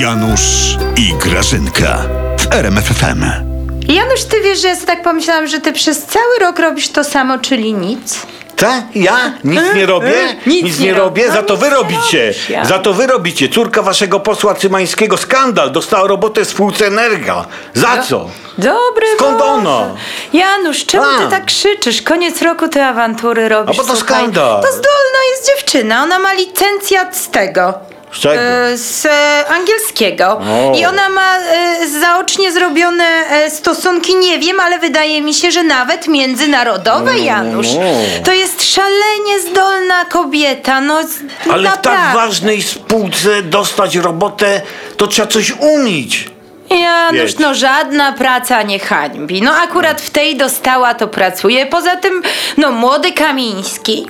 Janusz i Grażynka w RMFFM. Janusz, ty wiesz, że ja sobie tak pomyślałam, że ty przez cały rok robisz to samo, czyli nic. Tak? Ja? Nic nie robię? Nic nie nie robię? rob- Za no to nic wy robicie. robisz, ja. Za to wy robicie. Córka waszego posła Cymańskiego, skandal. Dostała robotę w spółce Energa. Za co? Dobry Skąd Boże. ona? Janusz, czemu A. ty tak krzyczysz? Koniec roku te awantury robisz. A bo to słuchaj. skandal. To zdolna jest dziewczyna, ona ma licencjat z tego. Z? E, Z angielskiego. O. I ona ma e, zaocznie zrobione e, stosunki, nie wiem, ale wydaje mi się, że nawet międzynarodowe, Janusz. no. To jest szalenie zdolna kobieta, no Ale w tak ważnej spółce dostać robotę, to trzeba coś umieć. Janusz, no żadna praca nie hańbi. No akurat w tej dostała, to pracuje. Poza tym, no młody Kamiński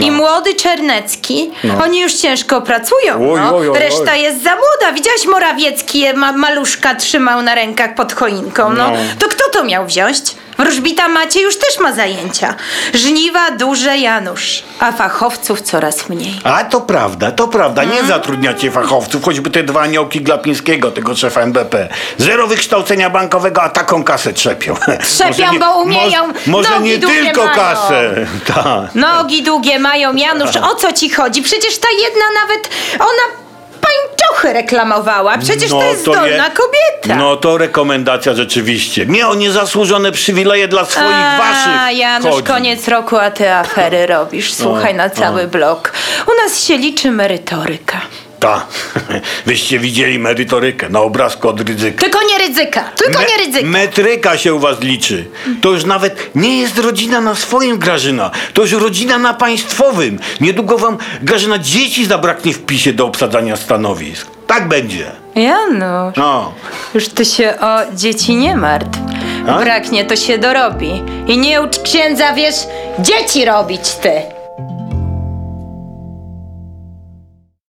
i młody Czernecki, oni już ciężko pracują. Oj, no. oj, oj, Reszta jest za młoda. Widziałaś Morawiecki je ma, maluszka trzymał na rękach pod choinką. No. No. To kto to miał wziąć? Wróżbita Macie już też ma zajęcia. Żniwa duże Janusz, a fachowców coraz mniej. A to prawda, to prawda. Nie zatrudniacie fachowców, choćby te dwa aniołki Glapińskiego, tego szefa NBP. Zero wykształcenia bankowego, a taką kasę trzepią. Trzepią, bo umieją, Może, może nogi nie długie tylko mają. kasę. Tak. Nogi długie mają, Janusz, o co ci chodzi? Przecież ta jedna nawet, ona pańczochy reklamowała. Przecież to jest zdolna je- kobieta. No to rekomendacja rzeczywiście. Nie o niezasłużone przywileje dla swoich A, waszych Janusz, chodzi. koniec roku, a ty afery robisz. Słuchaj na cały blok. U nas się liczy merytoryka. Ta. Wyście widzieli merytorykę na obrazku od ryzyka. Tylko nie ryzyka, tylko Me- nie ryzyka. Metryka się u was liczy. To już nawet nie jest rodzina na swoim, Grażyna. To już rodzina na państwowym. Niedługo wam, Grażyna, dzieci zabraknie w PiSie do obsadzania stanowisk. Tak będzie. Janusz, No. już ty się o dzieci nie martw. A? Braknie, to się dorobi. I nie ucz księdza, wiesz, dzieci robić ty.